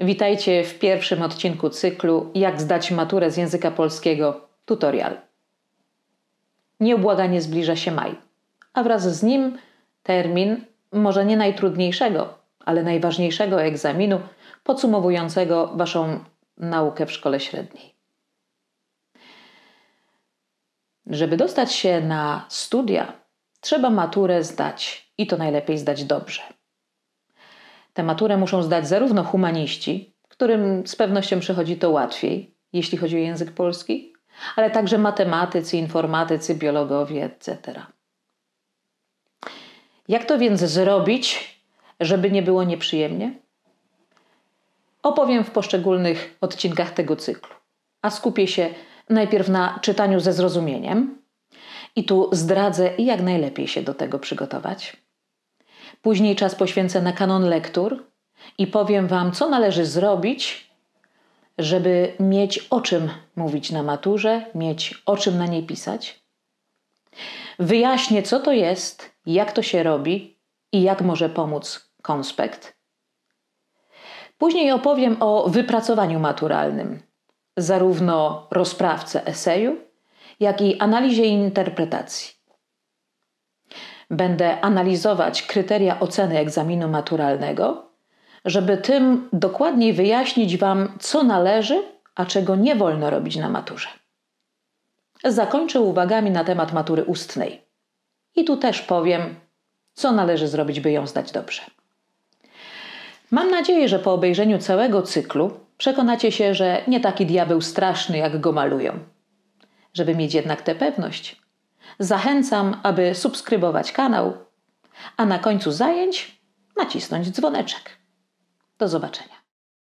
Witajcie w pierwszym odcinku cyklu Jak zdać maturę z języka polskiego tutorial. Nieubłaganie zbliża się maj, a wraz z nim termin może nie najtrudniejszego, ale najważniejszego egzaminu podsumowującego Waszą naukę w szkole średniej. Żeby dostać się na studia, trzeba maturę zdać i to najlepiej zdać dobrze. Tę maturę muszą zdać zarówno humaniści, którym z pewnością przychodzi to łatwiej, jeśli chodzi o język polski, ale także matematycy, informatycy, biologowie, etc. Jak to więc zrobić, żeby nie było nieprzyjemnie? Opowiem w poszczególnych odcinkach tego cyklu, a skupię się najpierw na czytaniu ze zrozumieniem i tu zdradzę, jak najlepiej się do tego przygotować. Później czas poświęcę na kanon lektur i powiem Wam, co należy zrobić, żeby mieć o czym mówić na maturze, mieć o czym na niej pisać. Wyjaśnię, co to jest, jak to się robi i jak może pomóc konspekt. Później opowiem o wypracowaniu maturalnym, zarówno rozprawce eseju, jak i analizie i interpretacji. Będę analizować kryteria oceny egzaminu maturalnego, żeby tym dokładniej wyjaśnić Wam, co należy, a czego nie wolno robić na maturze. Zakończę uwagami na temat matury ustnej. I tu też powiem, co należy zrobić, by ją zdać dobrze. Mam nadzieję, że po obejrzeniu całego cyklu przekonacie się, że nie taki diabeł straszny, jak go malują. Żeby mieć jednak tę pewność, zachęcam, aby subskrybować kanał, a na końcu zajęć nacisnąć dzwoneczek. Do zobaczenia.